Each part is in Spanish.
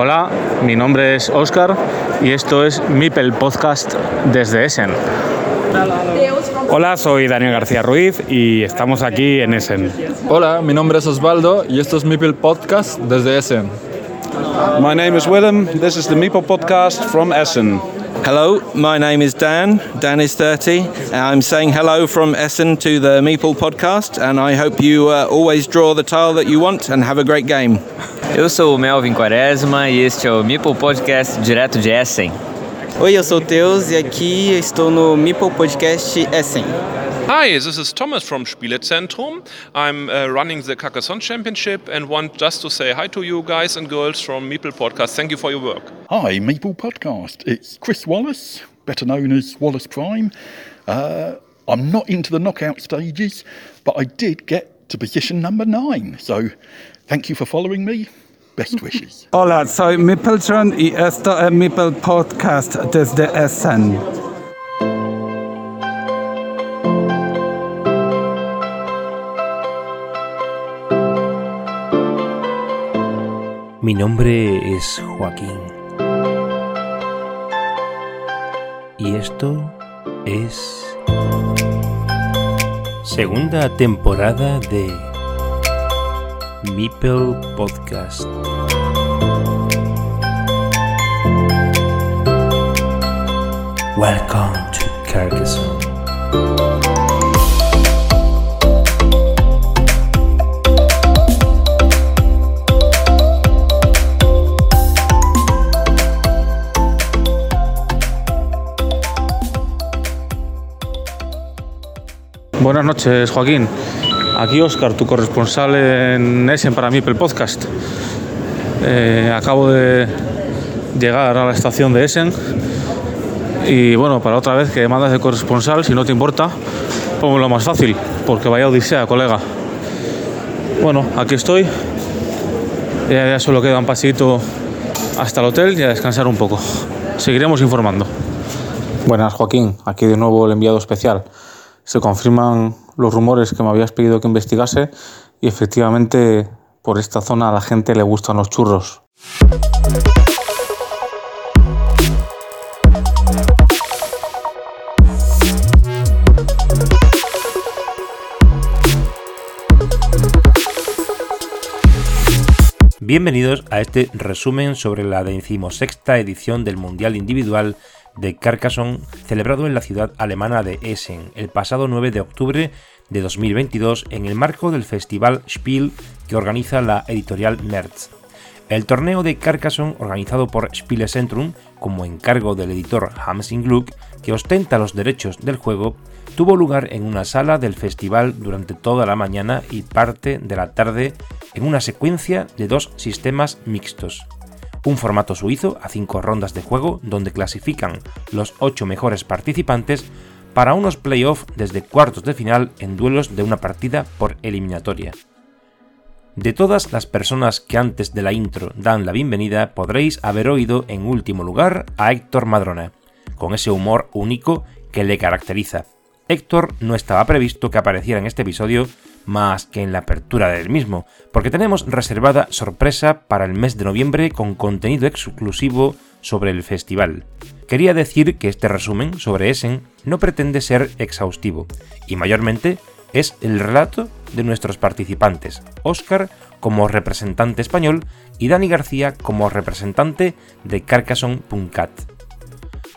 Hola, mi nombre es Oscar y esto es Mipel Podcast desde Essen. Hola, soy Daniel García Ruiz y estamos aquí en Essen. Hola, mi nombre es Osvaldo y esto es Mipel Podcast desde Essen. My name is Willem. This is the MIPEL podcast from Essen. Hello, my name is Dan. Dan is 30. I'm saying hello from Essen to the Meeple podcast, and I hope you uh, always draw the tile that you want and have a great game. Eu sou o Melvin Quaresma e este é o Meeple Podcast direto de Essen. Oi, eu sou o Teus e aqui estou no Meeple Podcast Essen. Hi, this is Thomas from Spielezentrum. I'm uh, running the Carcassonne Championship and want just to say hi to you guys and girls from Meeple Podcast. Thank you for your work. Hi, Meeple Podcast. It's Chris Wallace, better known as Wallace Prime. Uh, I'm not into the knockout stages, but I did get to position number nine. So thank you for following me. Best wishes. Hola, soy Mipeltron y esto es Mipel Podcast desde Essen. Mi nombre es Joaquín. Y esto es segunda temporada de Meeple Podcast. Welcome to Carcassonne. Buenas noches, Joaquín. Aquí Oscar, tu corresponsal en Essen para Mipel Podcast. Eh, acabo de llegar a la estación de Essen y bueno, para otra vez que mandas de corresponsal, si no te importa, pongo lo más fácil, porque vaya odisea, colega. Bueno, aquí estoy. Ya, ya solo queda un pasito hasta el hotel y a descansar un poco. Seguiremos informando. Buenas, Joaquín. Aquí de nuevo el enviado especial. Se confirman los rumores que me habías pedido que investigase y efectivamente por esta zona a la gente le gustan los churros. Bienvenidos a este resumen sobre la decimosexta edición del Mundial Individual de Carcassonne celebrado en la ciudad alemana de Essen el pasado 9 de octubre de 2022 en el marco del festival Spiel que organiza la editorial Merz. El torneo de Carcassonne organizado por Spielezentrum como encargo del editor Hamsing Gluck que ostenta los derechos del juego tuvo lugar en una sala del festival durante toda la mañana y parte de la tarde en una secuencia de dos sistemas mixtos. Un formato suizo a cinco rondas de juego donde clasifican los ocho mejores participantes para unos playoffs desde cuartos de final en duelos de una partida por eliminatoria. De todas las personas que antes de la intro dan la bienvenida, podréis haber oído en último lugar a Héctor Madrona, con ese humor único que le caracteriza. Héctor no estaba previsto que apareciera en este episodio más que en la apertura del mismo, porque tenemos reservada sorpresa para el mes de noviembre con contenido exclusivo sobre el festival. Quería decir que este resumen sobre Essen no pretende ser exhaustivo, y mayormente es el relato de nuestros participantes, Oscar como representante español y Dani García como representante de Carcassonne.cat.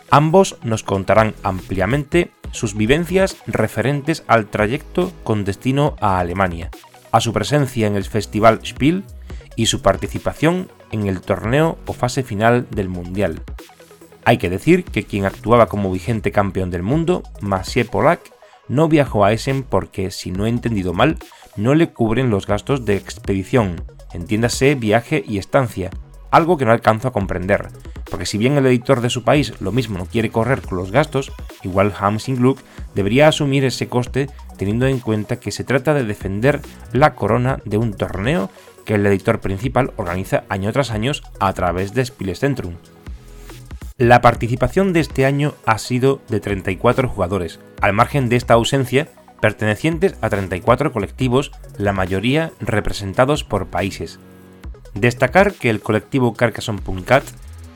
Ambos nos contarán ampliamente sus vivencias referentes al trayecto con destino a Alemania, a su presencia en el Festival Spiel y su participación en el torneo o fase final del Mundial. Hay que decir que quien actuaba como vigente campeón del mundo, Maciej Polak, no viajó a Essen porque, si no he entendido mal, no le cubren los gastos de expedición, entiéndase viaje y estancia, algo que no alcanzo a comprender, porque si bien el editor de su país lo mismo no quiere correr con los gastos, igual Hamsing Gluck debería asumir ese coste teniendo en cuenta que se trata de defender la corona de un torneo que el editor principal organiza año tras año a través de Spielezentrum. La participación de este año ha sido de 34 jugadores, al margen de esta ausencia, pertenecientes a 34 colectivos, la mayoría representados por países. Destacar que el colectivo Carcassonne.cat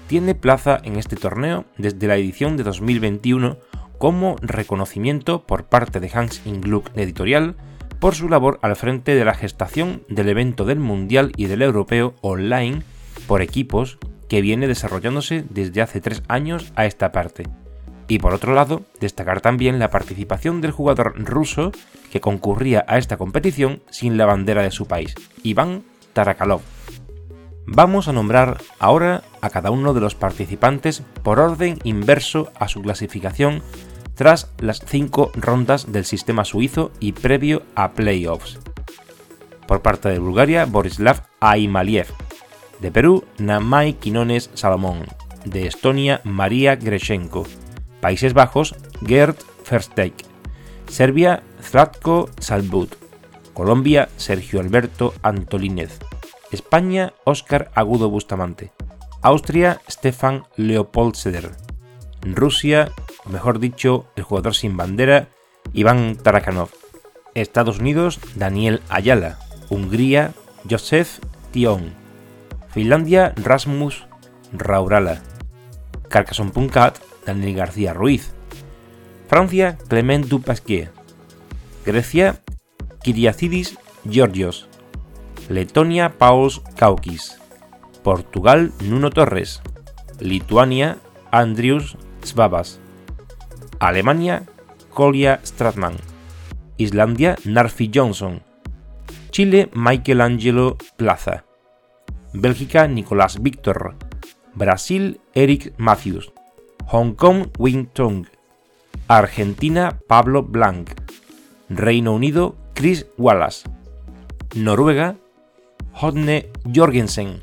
tiene plaza en este torneo desde la edición de 2021 como reconocimiento por parte de Hans Ingluck Editorial por su labor al frente de la gestación del evento del Mundial y del Europeo online por equipos que viene desarrollándose desde hace tres años a esta parte. Y por otro lado, destacar también la participación del jugador ruso que concurría a esta competición sin la bandera de su país, Iván Tarakalov. Vamos a nombrar ahora a cada uno de los participantes por orden inverso a su clasificación tras las cinco rondas del sistema suizo y previo a playoffs. Por parte de Bulgaria, Borislav Aimaliev. De Perú, Namai Quinones Salomón. De Estonia, María Greshenko. Países Bajos, Gerd Versteeg. Serbia, Zlatko Salbut. Colombia, Sergio Alberto Antolínez. España, Óscar Agudo Bustamante. Austria, Stefan Leopold Rusia, o mejor dicho, el jugador sin bandera, Iván Tarakanov. Estados Unidos, Daniel Ayala. Hungría, Josef Tion. Finlandia, Rasmus Raurala. Carcassonne.cat, Daniel García Ruiz. Francia, Clement Dupasquier. Grecia, Kyriacidis Georgios. Letonia, Pauls Kaukis. Portugal, Nuno Torres. Lituania, Andrius Svabas. Alemania, Kolja Stratman. Islandia, Narfi Johnson. Chile, Michelangelo Plaza. Bélgica, Nicolás Víctor. Brasil, Eric Matthews. Hong Kong, Wing Tong. Argentina, Pablo Blanc. Reino Unido, Chris Wallace. Noruega, Hodne Jorgensen.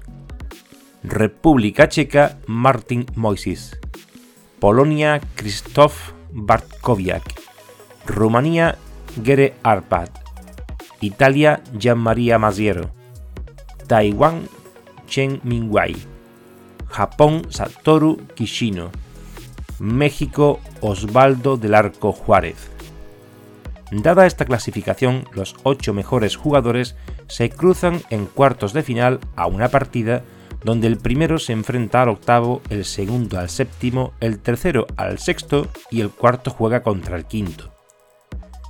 República Checa, Martin Moises. Polonia, Krzysztof Bartkowiak, Rumanía Gere Arpad, Italia Gianmaria Masiero, Taiwán Chen Mingwei, Japón Satoru Kishino, México Osvaldo del Arco Juárez. Dada esta clasificación, los ocho mejores jugadores se cruzan en cuartos de final a una partida donde el primero se enfrenta al octavo, el segundo al séptimo, el tercero al sexto y el cuarto juega contra el quinto.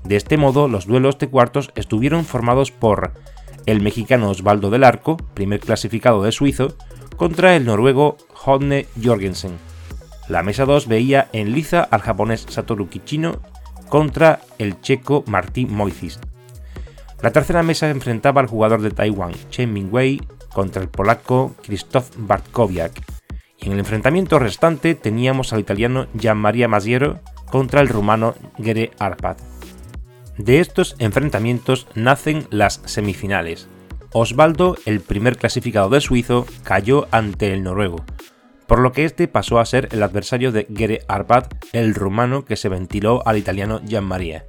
De este modo, los duelos de cuartos estuvieron formados por el mexicano Osvaldo del Arco, primer clasificado de suizo, contra el noruego Hodne Jorgensen. La mesa 2 veía en liza al japonés Satoru Kichino contra el checo Martín Moisis. La tercera mesa enfrentaba al jugador de Taiwán Chen Mingwei contra el polaco Krzysztof Bartkowiak. Y en el enfrentamiento restante teníamos al italiano Gianmaria Masiero contra el rumano Gere Arpad. De estos enfrentamientos nacen las semifinales. Osvaldo, el primer clasificado de suizo, cayó ante el noruego, por lo que este pasó a ser el adversario de Gere Arpad, el rumano que se ventiló al italiano Gianmaria.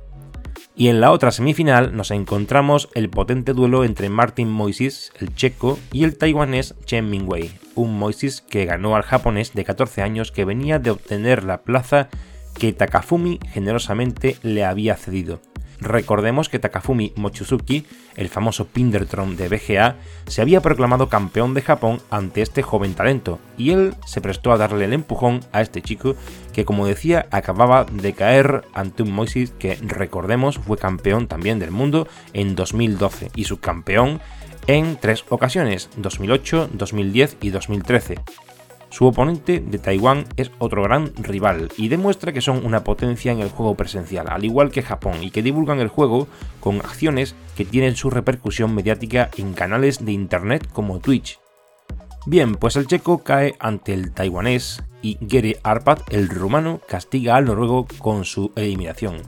Y en la otra semifinal nos encontramos el potente duelo entre Martin Moises, el checo, y el taiwanés Chen Mingwei, un Moises que ganó al japonés de 14 años que venía de obtener la plaza que Takafumi generosamente le había cedido. Recordemos que Takafumi Mochizuki, el famoso Pindertron de BGA, se había proclamado campeón de Japón ante este joven talento, y él se prestó a darle el empujón a este chico que, como decía, acababa de caer ante un Moises que, recordemos, fue campeón también del mundo en 2012 y subcampeón en tres ocasiones, 2008, 2010 y 2013. Su oponente de Taiwán es otro gran rival y demuestra que son una potencia en el juego presencial, al igual que Japón, y que divulgan el juego con acciones que tienen su repercusión mediática en canales de internet como Twitch. Bien, pues el checo cae ante el taiwanés y Gere Arpad, el rumano, castiga al noruego con su eliminación.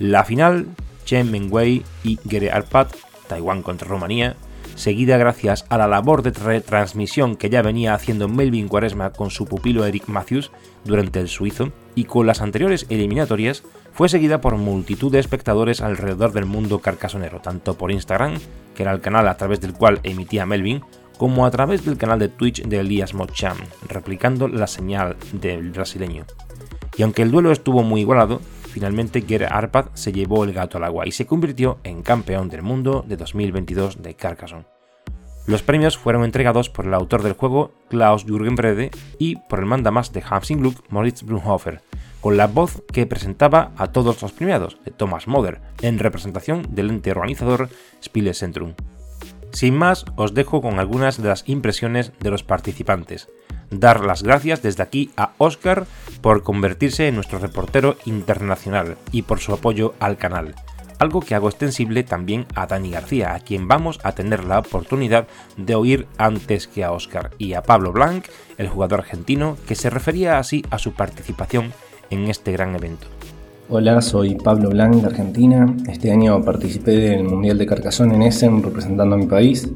La final, Chen Mengwei y Gere Arpad, Taiwán contra Rumanía, seguida gracias a la labor de retransmisión que ya venía haciendo Melvin Quaresma con su pupilo Eric Matthews durante el suizo, y con las anteriores eliminatorias, fue seguida por multitud de espectadores alrededor del mundo carcasonero, tanto por Instagram, que era el canal a través del cual emitía Melvin, como a través del canal de Twitch de Elias Mocham, replicando la señal del brasileño. Y aunque el duelo estuvo muy igualado, finalmente Gere Arpad se llevó el gato al agua y se convirtió en campeón del mundo de 2022 de Carcassonne. Los premios fueron entregados por el autor del juego, Klaus Jürgen Brede, y por el mandamás de Hansing Gluck, Moritz Brunhofer, con la voz que presentaba a todos los premiados, de Thomas Moder, en representación del ente organizador Spiele Centrum. Sin más, os dejo con algunas de las impresiones de los participantes. Dar las gracias desde aquí a Oscar por convertirse en nuestro reportero internacional y por su apoyo al canal algo que hago extensible también a Dani García, a quien vamos a tener la oportunidad de oír antes que a Oscar, y a Pablo Blanc, el jugador argentino, que se refería así a su participación en este gran evento. Hola, soy Pablo Blanc de Argentina. Este año participé del Mundial de Carcassonne en Essen representando a mi país.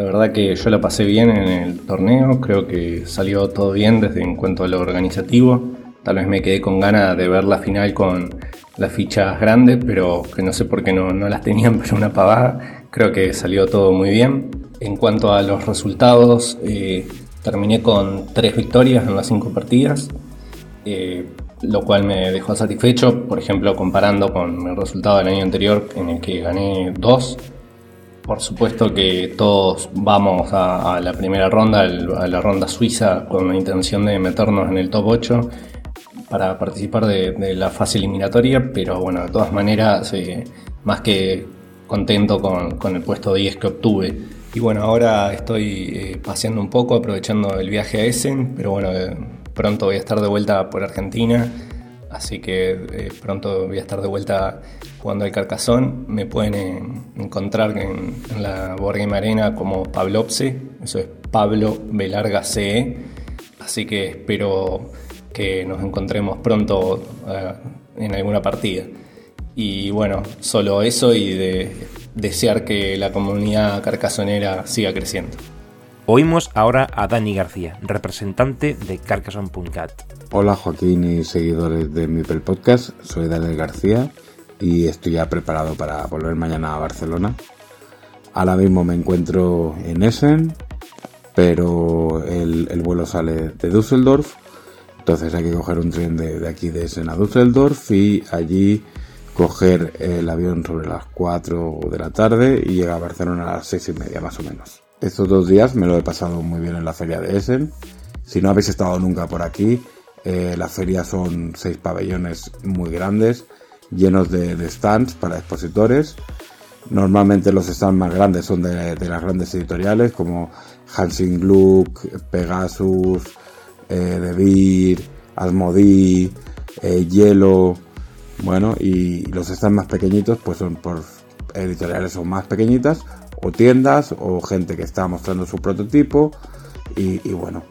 La verdad que yo la pasé bien en el torneo, creo que salió todo bien desde en cuanto a lo organizativo. Tal vez me quedé con ganas de ver la final con las fichas grandes, pero que no sé por qué no, no las tenían, pero una pavada. Creo que salió todo muy bien. En cuanto a los resultados, eh, terminé con tres victorias en las cinco partidas, eh, lo cual me dejó satisfecho, por ejemplo, comparando con el resultado del año anterior en el que gané dos. Por supuesto que todos vamos a, la primera ronda, a la ronda suiza, con la intención de meternos en el top 8 para participar de, la fase eliminatoria, pero bueno, de todas maneras, eh, más que contento con, el puesto 10 que obtuve. Y bueno, ahora estoy eh, paseando un poco, aprovechando el viaje a Essen, pero bueno, eh, pronto voy a estar de vuelta por Argentina, así que pronto voy a estar de vuelta jugando al Carcasón. Me pueden encontrar en, la Board Arena como Pablopse, eso es Pablo Belarga CE, así que espero que nos encontremos pronto eh, en alguna partida. Y bueno, solo eso y de desear que la comunidad carcasonera siga creciendo. Oímos ahora a Dani García, representante de Carcassonne.cat. Hola Joaquín y seguidores de Mipel Podcast, soy Daniel García y estoy ya preparado para volver mañana a Barcelona. Ahora mismo me encuentro en Essen, pero el, el vuelo sale de Düsseldorf entonces hay que coger un tren de, aquí de Essen a Düsseldorf y allí coger el avión sobre las 4 de la tarde y llegar a Barcelona a las 6 y media más o menos. Estos dos días me lo he pasado muy bien en la feria de Essen. Si no habéis estado nunca por aquí, eh, la feria son seis pabellones muy grandes, llenos de, stands para expositores. Normalmente los stands más grandes son de, las grandes editoriales como Hansing Gluck, Pegasus, eh, De Beer, Asmodee, eh, Hielo, bueno, y los stands más pequeñitos pues son por editoriales son más pequeñitas o tiendas o gente que está mostrando su prototipo y, bueno,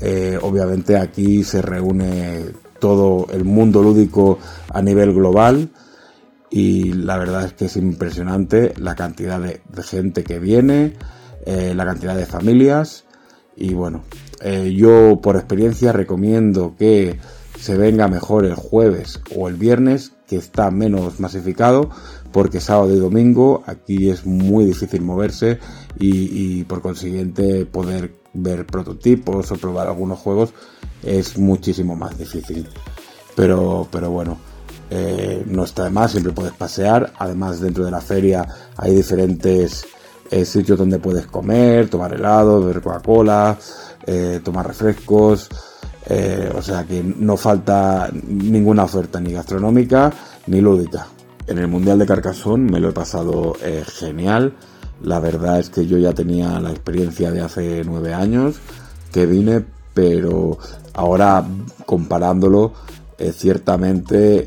eh, obviamente aquí se reúne todo el mundo lúdico a nivel global y la verdad es que es impresionante la cantidad de, gente que viene, eh, la cantidad de familias y bueno, eh, yo por experiencia recomiendo que se venga mejor el jueves o el viernes, que está menos masificado, porque sábado y domingo aquí es muy difícil moverse y, por consiguiente poder ver prototipos o probar algunos juegos es muchísimo más difícil. Pero, pero bueno, eh, no está de más, siempre puedes pasear. Además, dentro de la feria hay diferentes eh, sitios donde puedes comer, tomar helado, beber Coca-Cola, eh, tomar refrescos, eh, o sea que no falta ninguna oferta ni gastronómica ni lúdica. En el Mundial de Carcassonne me lo he pasado eh, genial. La verdad es que yo ya tenía la experiencia de hace nueve años que vine, pero ahora comparándolo, ciertamente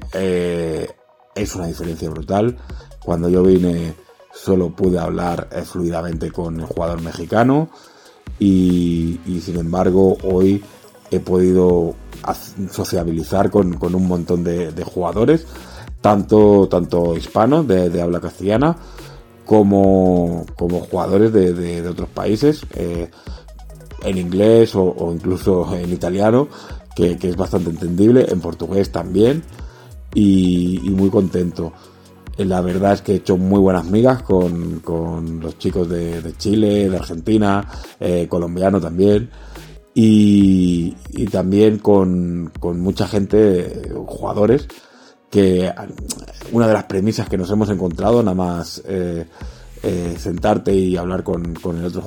es una diferencia brutal. Cuando yo vine solo pude hablar fluidamente con el jugador mexicano y, sin embargo hoy he podido sociabilizar con, un montón de, jugadores, tanto, tanto hispanos de, habla castellana como, como jugadores de, otros países, eh, en inglés o, incluso en italiano, que, es bastante entendible, en portugués también, y muy contento. La verdad es que he hecho muy buenas migas con, los chicos de, Chile, de Argentina, eh, colombiano también. Y, también con, mucha gente, jugadores, que una de las premisas que nos hemos encontrado, nada más eh, eh, sentarte y hablar con, con el otro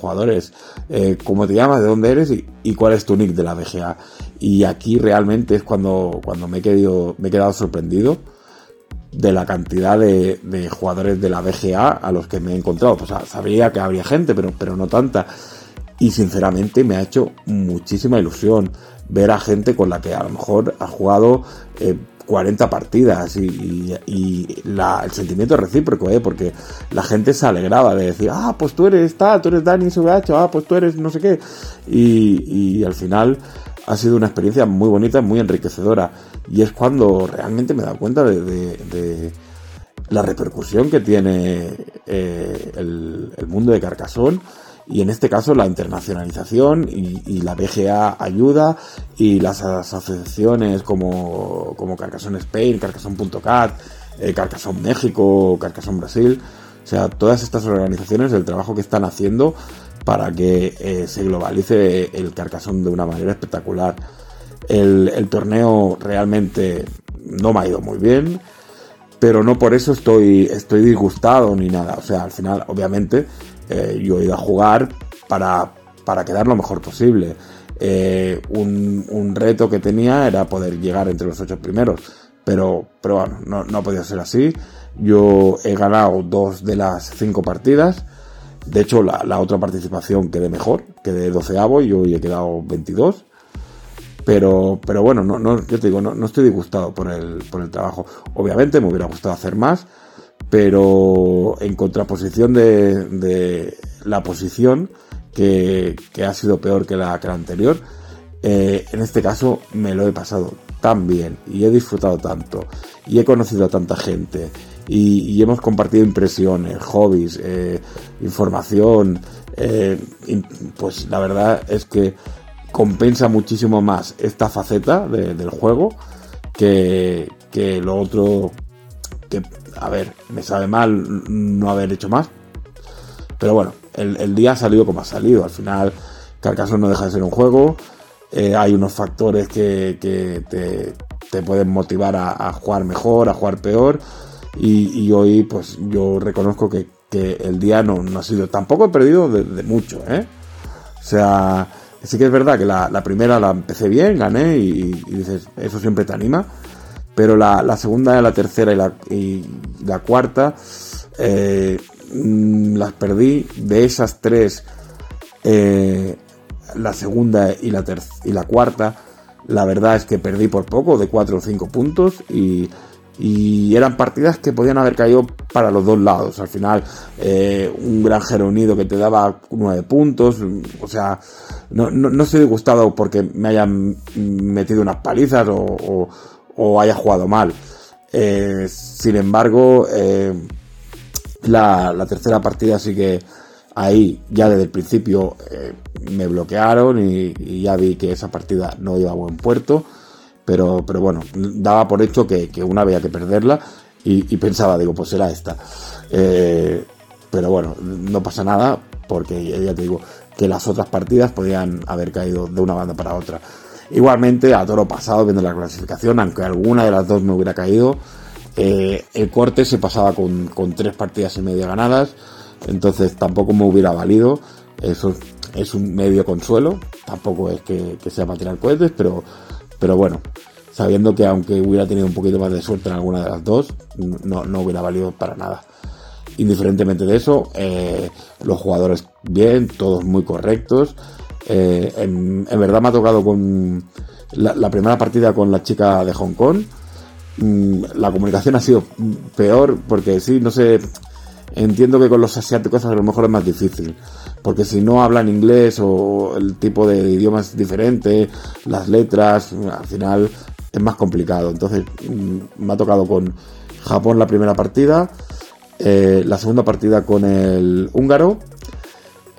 eh, cómo te llamas, de dónde eres y, cuál es tu nick de la BGA. Y aquí realmente es cuando, cuando me, he quedado, me he quedado sorprendido de la cantidad de, de, jugadores de la BGA a los que me he encontrado. Pues sabría que habría gente, pero, pero no tanta. Y sinceramente me ha hecho muchísima ilusión ver a gente con la que a lo mejor ha jugado 40 partidas y, y, la, el sentimiento recíproco, ¿eh? porque la gente se alegraba de decir, ah, pues tú eres tal, tú eres Dani SVH, ah, pues tú eres no sé qué. Y, y al final ha sido una experiencia muy bonita, muy enriquecedora. Y es cuando realmente me he dado cuenta de, de, de la repercusión que tiene eh, el, el mundo de Carcassonne y en este caso la internacionalización y, la BGA ayuda y las asociaciones como, como Spain, Carcassonne.cat, eh, México, Carcassonne Brasil, o sea, todas estas organizaciones, el trabajo que están haciendo para que eh, se globalice el Carcassonne de una manera espectacular. El, el torneo realmente no me ha ido muy bien, pero no por eso estoy, estoy disgustado ni nada. O sea, al final, obviamente, eh, yo he ido a jugar para, para quedar lo mejor posible. Eh, un, un, reto que tenía era poder llegar entre los ocho primeros, pero, pero bueno, no, no ha podido ser así. Yo he ganado dos de las cinco partidas. De hecho, la, la otra participación quedé mejor, quedé doceavo y hoy he quedado 22. Pero, pero bueno, no, no, yo te digo, no, no estoy disgustado por el, por el trabajo. Obviamente me hubiera gustado hacer más, pero en contraposición de, la posición que, ha sido peor que la, que anterior, eh, en este caso me lo he pasado tan bien y he disfrutado tanto y he conocido a tanta gente y, hemos compartido impresiones, hobbies, eh, información, eh, pues la verdad es que compensa muchísimo más esta faceta de, del juego que lo otro que a ver, me sabe mal no haber hecho más. Pero bueno, el, día ha salido como ha salido. Al final, Carcassonne no deja de ser un juego. Eh, hay unos factores que, te, pueden motivar a, jugar mejor, a jugar peor. Y, hoy, pues yo reconozco que, el día no, ha sido. Tampoco he perdido de, mucho, ¿eh? O sea, sí que es verdad que la, la primera la empecé bien, gané y, y dices, eso siempre te anima pero la, la segunda, la tercera y la, cuarta eh, mm, las perdí. De esas tres, eh, la segunda y la, y la cuarta, la verdad es que perdí por poco, de cuatro o cinco puntos y, eran partidas que podían haber caído para los dos lados. Al final, eh, un granjero unido que te daba nueve puntos, o sea, no, no, no estoy disgustado porque me hayan metido unas palizas o o haya jugado mal. Eh, sin embargo, eh, la, la, tercera partida sí que ahí ya desde el principio eh, me bloquearon y, ya vi que esa partida no iba a buen puerto. Pero, pero bueno, daba por hecho que, una había que perderla y, y, pensaba, digo, pues será esta. Pero bueno, no pasa nada porque ya te digo que las otras partidas podían haber caído de una banda para otra. Igualmente, a toro pasado, viendo la clasificación, aunque alguna de las dos me hubiera caído, eh, el corte se pasaba con, con, tres partidas y media ganadas, entonces tampoco me hubiera valido. Eso es un medio consuelo, tampoco es que, que sea para tirar cohetes, pero, pero bueno, sabiendo que aunque hubiera tenido un poquito más de suerte en alguna de las dos, no, no hubiera valido para nada. Indiferentemente de eso, eh, los jugadores bien, todos muy correctos. Eh, en, verdad me ha tocado con la, la, primera partida con la chica de Hong Kong. Mm, la comunicación ha sido peor porque sí, no sé. Entiendo que con los asiáticos a lo mejor es más difícil. Porque si no hablan inglés o el tipo de idioma es diferente, las letras, al final es más complicado. Entonces mm, me ha tocado con Japón la primera partida, eh, la segunda partida con el húngaro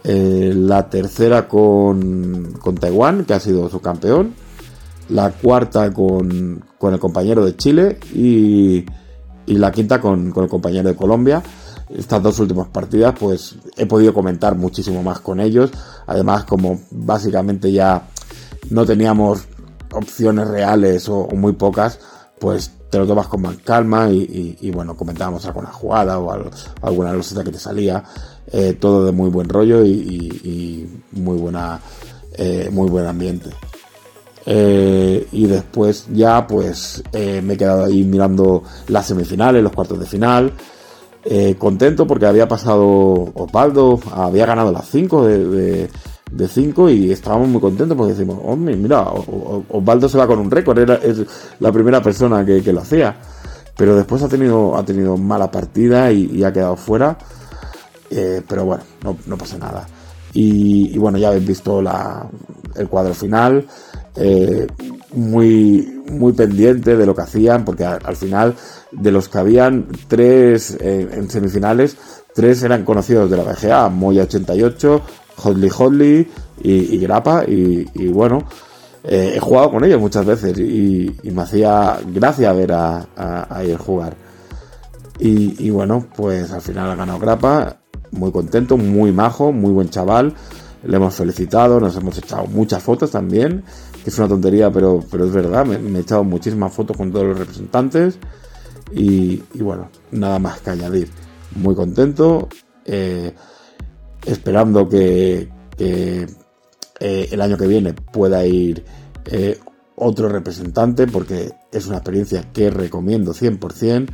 eh, la tercera con, con, Taiwán, que ha sido su campeón, la cuarta con, con el compañero de Chile y, y la quinta con, con, el compañero de Colombia. Estas dos últimas partidas, pues he podido comentar muchísimo más con ellos. Además, como básicamente ya no teníamos opciones reales o, muy pocas, pues te lo tomas con más calma y, bueno, comentábamos alguna jugada o alguna loseta que te salía, eh, todo de muy buen rollo y, muy buena, eh, muy buen ambiente. Eh, y después ya pues me he quedado ahí mirando las semifinales, los cuartos de final. contento porque había pasado Osvaldo, había ganado las 5 de, de 5 y estábamos muy contentos porque decimos, hombre, mira, Osvaldo se va con un récord, era, la primera persona que, lo hacía. Pero después ha tenido, ha tenido mala partida y, ha quedado fuera. Eh, pero bueno, no, pasa nada. Y, bueno, ya habéis visto la, el cuadro final. Eh, muy, muy pendiente de lo que hacían, porque al, final, de los que habían tres eh, en semifinales, tres eran conocidos de la BGA, Moya 88, Hotly Hotly y, Grapa y, bueno, he jugado con ellos muchas veces y, me hacía gracia ver a, a, ellos jugar. Y, bueno, pues al final ha ganado Grapa, muy contento, muy majo, muy buen chaval. Le hemos felicitado, nos hemos echado muchas fotos también, que es una tontería, pero, pero es verdad, me, he echado muchísimas fotos con todos los representantes. Y, bueno, nada más que añadir. Muy contento. Eh, esperando que, eh, el año que viene pueda ir eh, otro representante porque es una experiencia que recomiendo 100%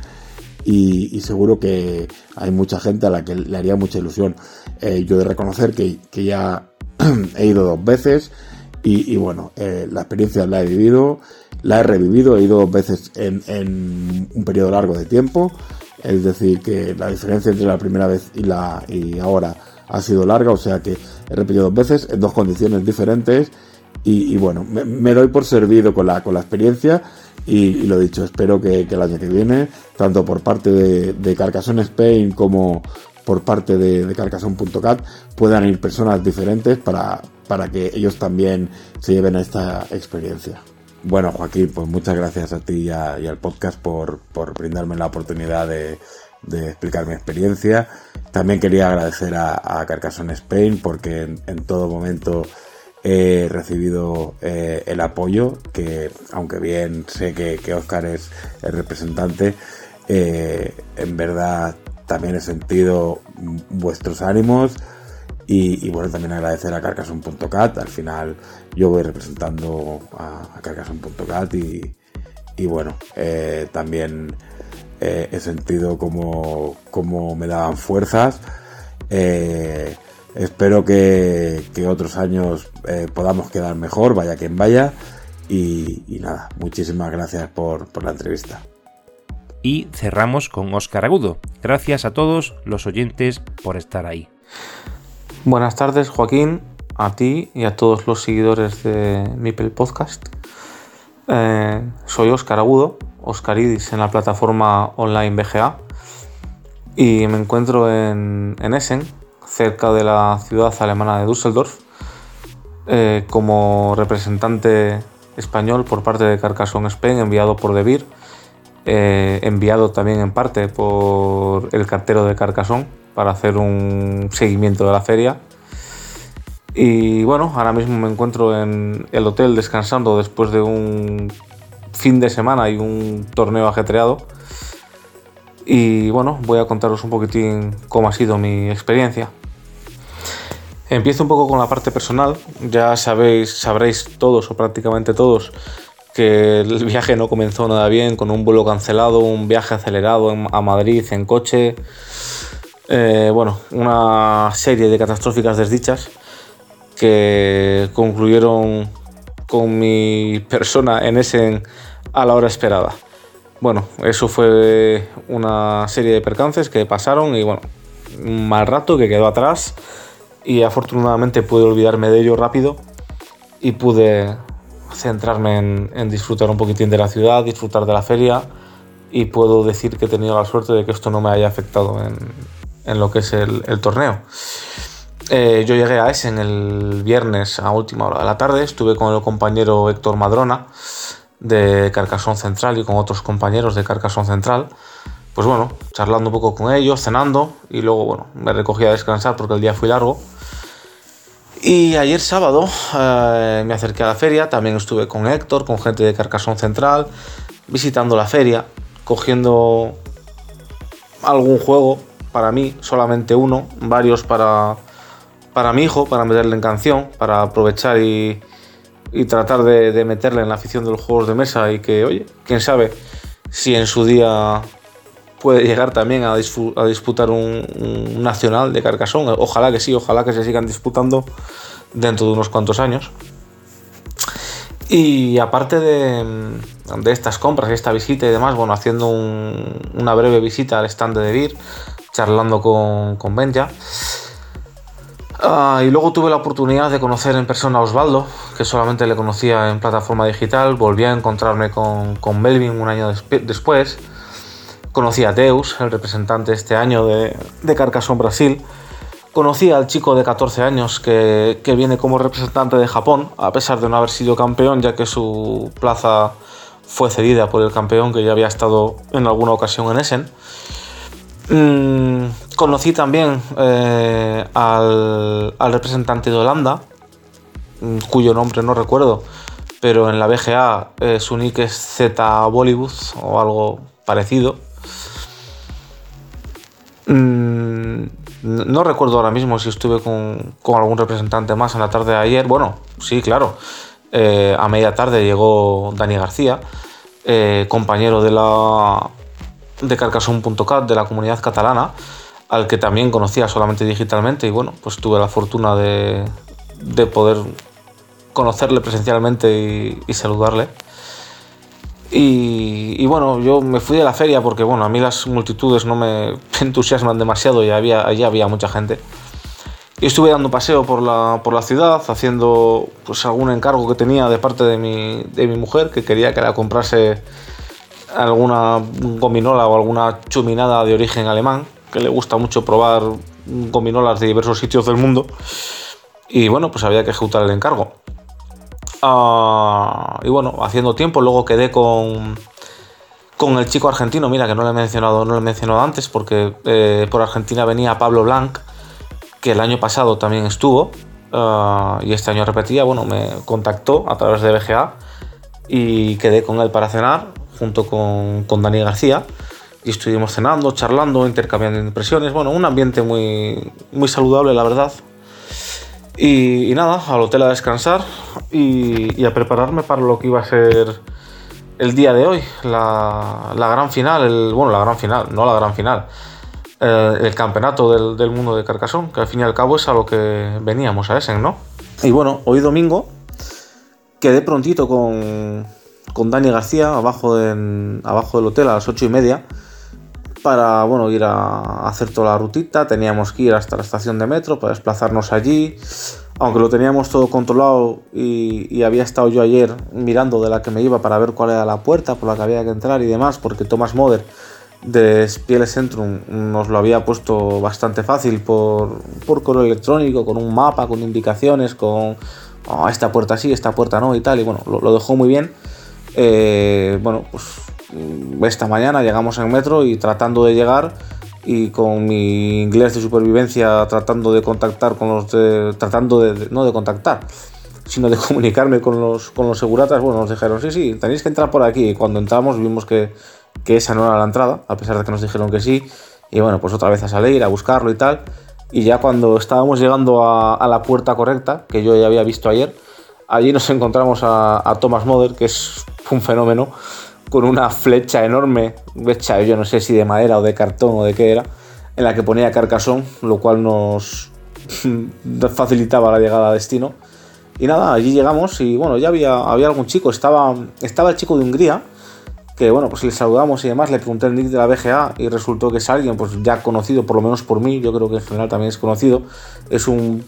y, y, seguro que hay mucha gente a la que le haría mucha ilusión. Eh, yo de reconocer que, ya he ido dos veces y, bueno, la experiencia la he vivido, la he revivido, he ido dos veces en, en un periodo largo de tiempo. Es decir, que la diferencia entre la primera vez y, la, y ahora ha sido larga, o sea que he repetido dos veces en dos condiciones diferentes y, bueno, me, doy por servido con la, con la experiencia y, lo dicho, espero que, el año que viene, tanto por parte de, de Spain como por parte de, de puedan ir personas diferentes para, para que ellos también se lleven a esta experiencia. Bueno, Joaquín, pues muchas gracias a ti y, al podcast por, por brindarme la oportunidad de, explicar mi experiencia. También quería agradecer a, a Spain porque en, todo momento he recibido eh, el apoyo, que aunque bien sé que, que Oscar es el representante, eh, en verdad también he sentido vuestros ánimos y, bueno, también agradecer a Carcassonne.cat, al final yo voy representando a, a Carcassonne.cat y, bueno, eh, también he sentido como, como, me daban fuerzas. Espero que, otros años eh, podamos quedar mejor, vaya quien vaya. Y, nada, muchísimas gracias por, por la entrevista. Y cerramos con Óscar Agudo. Gracias a todos los oyentes por estar ahí. Buenas tardes, Joaquín, a ti y a todos los seguidores de Mipel Podcast. soy Óscar Agudo Oscaridis en la plataforma online BGA y me encuentro en, Essen, cerca de la ciudad alemana de Düsseldorf, eh, como representante español por parte de Carcassonne Spain, enviado por Debir, eh, enviado también en parte por el cartero de Carcassonne para hacer un seguimiento de la feria. Y bueno, ahora mismo me encuentro en el hotel descansando después de un fin de semana y un torneo ajetreado. Y bueno, voy a contaros un poquitín cómo ha sido mi experiencia. Empiezo un poco con la parte personal. Ya sabéis, sabréis todos o prácticamente todos que el viaje no comenzó nada bien, con un vuelo cancelado, un viaje acelerado a Madrid en coche. Eh, bueno, una serie de catastróficas desdichas que concluyeron con mi persona en ese a la hora esperada. Bueno, eso fue una serie de percances que pasaron y bueno, un mal rato que quedó atrás y afortunadamente pude olvidarme de ello rápido y pude centrarme en, disfrutar un poquitín de la ciudad, disfrutar de la feria y puedo decir que he tenido la suerte de que esto no me haya afectado en, lo que es el, torneo. Eh, yo llegué a Essen el viernes a última hora de la tarde, estuve con el compañero Héctor Madrona de Carcasón Central y con otros compañeros de Carcasón Central. Pues bueno, charlando un poco con ellos, cenando y luego bueno, me recogí a descansar porque el día fue largo. Y ayer sábado eh, me acerqué a la feria, también estuve con Héctor, con gente de Carcasón Central, visitando la feria, cogiendo algún juego para mí, solamente uno, varios para, para mi hijo, para meterle en canción, para aprovechar y, y tratar de, meterle en la afición de los juegos de mesa y que, oye, quién sabe si en su día puede llegar también a, disputar un, nacional de Carcasón. Ojalá que sí, ojalá que se sigan disputando dentro de unos cuantos años. Y aparte de, estas compras y esta visita y demás, bueno, haciendo una breve visita al stand de Vir, charlando con, con Benja. Ah, y luego tuve la oportunidad de conocer en persona a Osvaldo, que solamente le conocía en plataforma digital. Volví a encontrarme con, con Melvin un año después. Conocí a Deus, el representante este año de, de Carcassonne Brasil. Conocí al chico de 14 años que, viene como representante de Japón, a pesar de no haber sido campeón, ya que su plaza fue cedida por el campeón que ya había estado en alguna ocasión en Essen. Mm, conocí también eh, al, representante de Holanda, mm, cuyo nombre no recuerdo, pero en la BGA eh, su nick es Z Bollywood o algo parecido. Mm, no recuerdo ahora mismo si estuve con, algún representante más en la tarde de ayer. Bueno, sí, claro. Eh, a media tarde llegó Dani García, compañero de la, de de la comunidad catalana, al que también conocía solamente digitalmente y bueno, pues tuve la fortuna de poder conocerle presencialmente y, saludarle. Y, bueno, yo me fui de la feria porque bueno, a mí las multitudes no me entusiasman demasiado y había, allí había mucha gente. Y estuve dando paseo por la, por la ciudad, haciendo pues algún encargo que tenía de parte de mi, de mi mujer, que quería que la comprase alguna gominola o alguna chuminada de origen alemán, que le gusta mucho probar gominolas de diversos sitios del mundo. Y bueno, pues había que ejecutar el encargo. Ah, y bueno, haciendo tiempo, luego quedé con, con el chico argentino, mira que no le he mencionado, no le he mencionado antes, porque eh, por Argentina venía Pablo Blanc, que el año pasado también estuvo, ah, y este año repetía, bueno, me contactó a través de BGA y quedé con él para cenar junto con, con Dani García y estuvimos cenando, charlando, intercambiando impresiones. Bueno, un ambiente muy, muy saludable, la verdad. Y, nada, al hotel a descansar y, a prepararme para lo que iba a ser el día de hoy, la, la gran final, el, bueno, la gran final, no la gran final, eh, el campeonato del, del, mundo de Carcassonne, que al fin y al cabo es a lo que veníamos a Essen, ¿no? Y bueno, hoy domingo quedé prontito con, con Dani García abajo, abajo del hotel a las ocho y media para bueno, ir a hacer toda la rutita. Teníamos que ir hasta la estación de metro para desplazarnos allí. Aunque lo teníamos todo controlado y, había estado yo ayer mirando de la que me iba para ver cuál era la puerta por la que había que entrar y demás, porque Thomas Moder de Spiele Centrum nos lo había puesto bastante fácil por, por correo electrónico, con un mapa, con indicaciones, con oh, esta puerta sí, esta puerta no y tal. Y bueno, lo dejó muy bien. Eh, bueno, pues esta mañana llegamos en metro y tratando de llegar y con mi inglés de supervivencia tratando de contactar con los tratando de, no de contactar sino de comunicarme con los con los seguratas bueno nos dijeron sí sí tenéis que entrar por aquí y cuando entramos vimos que, que esa no era la entrada a pesar de que nos dijeron que sí. Y bueno pues otra vez a salir a buscarlo y tal. Y ya cuando estábamos llegando a, a la puerta correcta que yo ya había visto ayer allí nos encontramos a, a Thomas Moder que es un fenómeno, con una flecha enorme, hecha yo no sé si de madera o de cartón o de qué era, en la que ponía Carcassonne, lo cual nos facilitaba la llegada a destino. Y nada, allí llegamos y bueno, ya había, había algún chico, estaba, estaba el chico de Hungría, que bueno, pues le saludamos y demás, le pregunté el nick de la BGA y resultó que es alguien pues ya conocido, por lo menos por mí, yo creo que en general también es conocido, es un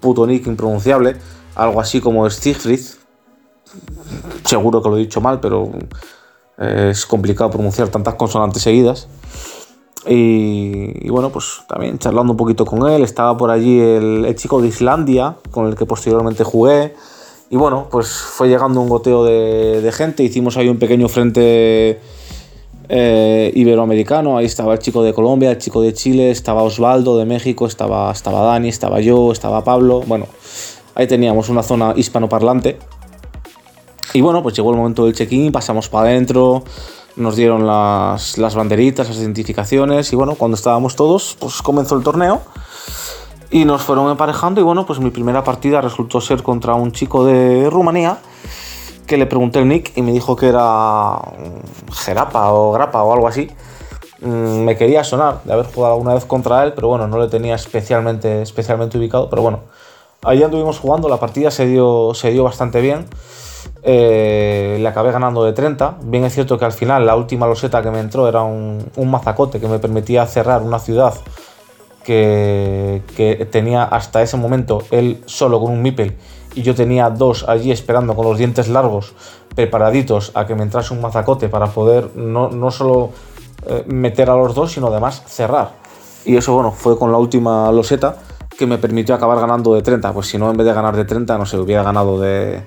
puto nick impronunciable, algo así como Stigfried, seguro que lo he dicho mal, pero es complicado pronunciar tantas consonantes seguidas. Y, bueno, pues también charlando un poquito con él, estaba por allí el, chico de Islandia, con el que posteriormente jugué. Y bueno, pues fue llegando un goteo de, gente, hicimos ahí un pequeño frente eh, iberoamericano, ahí estaba el chico de Colombia, el chico de Chile, estaba Osvaldo de México, estaba, estaba Dani, estaba yo, estaba Pablo, bueno, ahí teníamos una zona hispanoparlante Y bueno, pues llegó el momento del check-in, pasamos para adentro, nos dieron las, las banderitas, las identificaciones y bueno, cuando estábamos todos, pues comenzó el torneo y nos fueron emparejando y bueno, pues mi primera partida resultó ser contra un chico de Rumanía que le pregunté el nick y me dijo que era Gerapa o Grapa o algo así. Mm, me quería sonar de haber jugado alguna vez contra él, pero bueno, no le tenía especialmente, especialmente ubicado. Pero bueno, ahí anduvimos jugando, la partida se dio, se dio bastante bien. Eh, le acabé ganando de 30. Bien es cierto que al final la última loseta que me entró era un, mazacote que me permitía cerrar una ciudad que, que, tenía hasta ese momento él solo con un Mipel y yo tenía dos allí esperando con los dientes largos, preparaditos a que me entrase un mazacote para poder no, no solo eh, meter a los dos, sino además cerrar. Y eso, bueno, fue con la última loseta que me permitió acabar ganando de 30. Pues si no, en vez de ganar de 30, no sé, hubiera ganado de,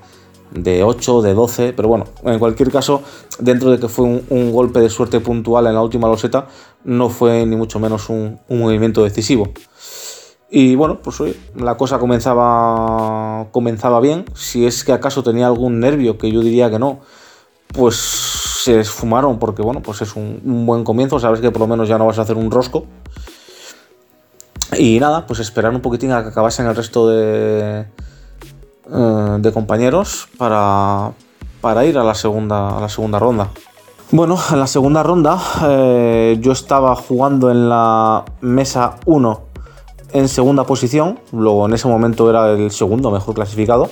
de 8, de 12. Pero bueno, en cualquier caso, dentro de que fue un, golpe de suerte puntual en la última loseta, no fue ni mucho menos un, un movimiento decisivo. Y bueno, pues oye, la cosa comenzaba, comenzaba bien. Si es que acaso tenía algún nervio, que yo diría que no, pues se esfumaron porque bueno, pues es un, un, buen comienzo. Sabes que por lo menos ya no vas a hacer un rosco. Y nada, pues esperar un poquitín a que acabasen el resto de, eh, de compañeros para, para ir a la, segunda, a la segunda ronda. Bueno, en la segunda ronda eh, yo estaba jugando en la mesa 1 en segunda posición, luego en ese momento era el segundo mejor clasificado,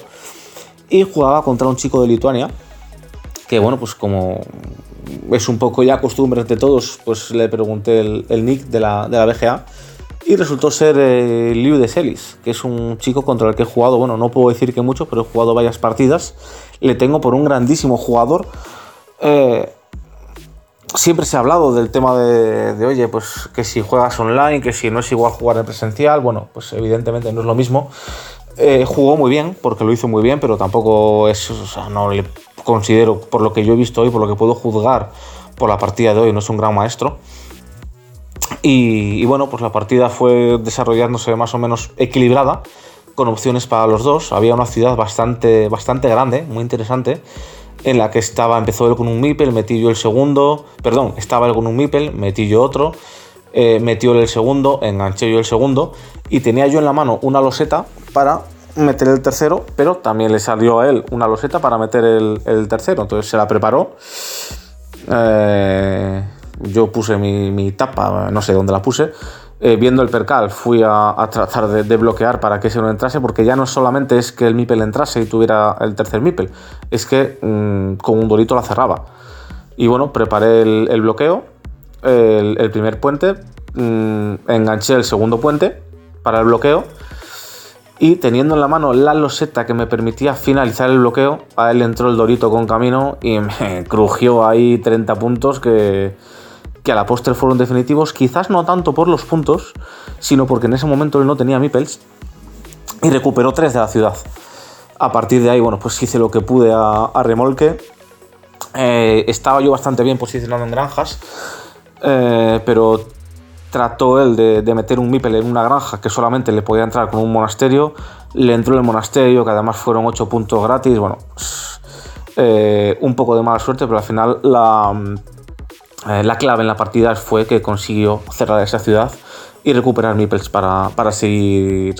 y jugaba contra un chico de Lituania, que bueno, pues como es un poco ya costumbre entre todos, pues le pregunté el, el nick de la, de la, BGA, y resultó ser eh, Liu de Celis, que es un chico contra el que he jugado, bueno, no puedo decir que mucho, pero he jugado varias partidas, le tengo por un grandísimo jugador, eh, siempre se ha hablado del tema de, de, oye, pues que si juegas online, que si no es igual jugar en presencial, bueno, pues evidentemente no es lo mismo. Eh, jugó muy bien, porque lo hizo muy bien, pero tampoco es, o sea, no le considero, por lo que yo he visto hoy, por lo que puedo juzgar por la partida de hoy, no es un gran maestro. Y, bueno, pues la partida fue desarrollándose más o menos equilibrada, con opciones para los dos. Había una ciudad bastante, bastante grande, muy interesante en la que estaba, empezó él con un Mipel, metí yo el segundo, perdón, estaba él con un Mipel, metí yo otro, eh, metió el segundo, enganché yo el segundo y tenía yo en la mano una loseta para meter el tercero, pero también le salió a él una loseta para meter el, el tercero, entonces se la preparó. Eh, yo puse mi, tapa, no sé dónde la puse, eh, viendo el percal fui a, tratar de, bloquear para que ese no entrase, porque ya no solamente es que el Mipel entrase y tuviera el tercer Mipel, es que mmm, con un dorito la cerraba. Y bueno, preparé el, bloqueo, el, primer puente, mmm, enganché el segundo puente para el bloqueo y teniendo en la mano la loseta que me permitía finalizar el bloqueo, a él entró el dorito con camino y me crujió ahí 30 puntos que que a la postre fueron definitivos, quizás no tanto por los puntos, sino porque en ese momento él no tenía Mipels y recuperó tres de la ciudad. A partir de ahí, bueno, pues hice lo que pude a, remolque. Eh, estaba yo bastante bien posicionado en granjas, eh, pero trató él de, de, meter un Mipel en una granja que solamente le podía entrar con un monasterio. Le entró el monasterio, que además fueron 8 puntos gratis. Bueno, eh, un poco de mala suerte, pero al final la eh, la clave en la partida fue que consiguió cerrar esa ciudad y recuperar Mipels para, para seguir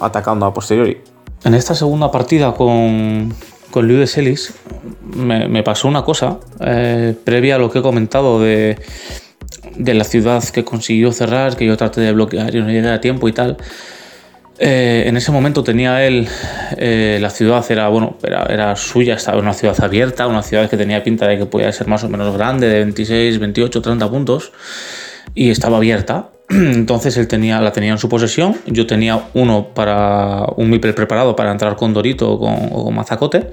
atacando a posteriori. En esta segunda partida con, con Liu de Celis me, me, pasó una cosa eh, previa a lo que he comentado de, de la ciudad que consiguió cerrar, que yo traté de bloquear y no llegué a tiempo y tal. Eh, en ese momento tenía él, eh, la ciudad era, bueno, era, era, suya, estaba una ciudad abierta, una ciudad que tenía pinta de que podía ser más o menos grande, de 26, 28, 30 puntos, y estaba abierta. Entonces él tenía, la tenía en su posesión, yo tenía uno para un Mipel preparado para entrar con Dorito o con, Mazacote,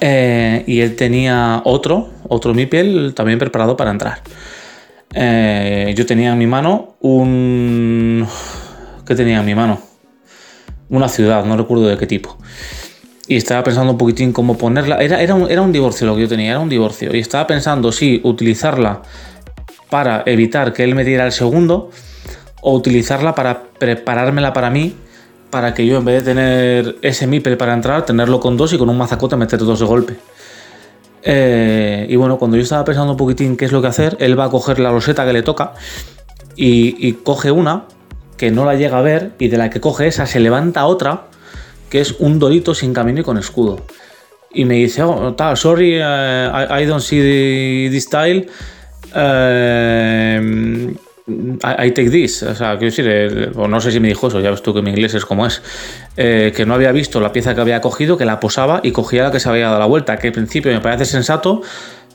eh, y él tenía otro, otro Mipel también preparado para entrar. Yo tenía en mi mano un tenía en mi mano. Una ciudad, no recuerdo de qué tipo. Y estaba pensando un poquitín cómo ponerla. Era, era, un, era un divorcio lo que yo tenía, era un divorcio. Y estaba pensando si utilizarla para evitar que él me diera el segundo o utilizarla para preparármela para mí para que yo en vez de tener ese Mipel para entrar, tenerlo con dos y con un mazacote meter dos de golpe. Eh, y bueno, cuando yo estaba pensando un poquitín qué es lo que hacer, él va a coger la loseta que le toca y, coge una que no la llega a ver y de la que coge esa se levanta otra que es un dorito sin camino y con escudo. Y me dice, oh, sorry, eh, I, don't see the, style. Eh, I, take this. O sea, quiero decir, no sé si me dijo eso, ya ves tú que mi inglés es como es. que no había visto la pieza que había cogido, que la posaba y cogía la que se había dado la vuelta. Que al principio me parece sensato,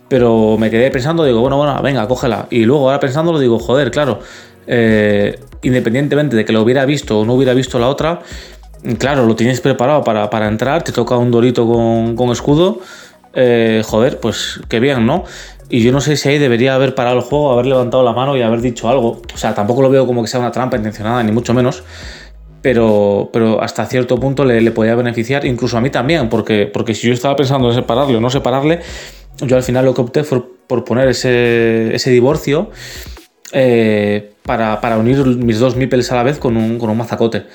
pero me quedé pensando, digo, bueno, bueno, venga, cógela. Y luego ahora pensándolo digo, joder, claro, eh, independientemente de que lo hubiera visto o no hubiera visto la otra, claro, lo tienes preparado para, entrar, te toca un dorito con, escudo, eh, joder, pues qué bien, ¿no? Y yo no sé si ahí debería haber parado el juego, haber levantado la mano y haber dicho algo. O sea, tampoco lo veo como que sea una trampa intencionada, ni mucho menos. Pero, pero hasta cierto punto le, le podía beneficiar, incluso a mí también, porque, porque si yo estaba pensando en separarle o no separarle, yo al final lo que opté fue por poner ese, ese divorcio eh, para, para, unir mis dos Mipels a la vez con un, con un mazacote.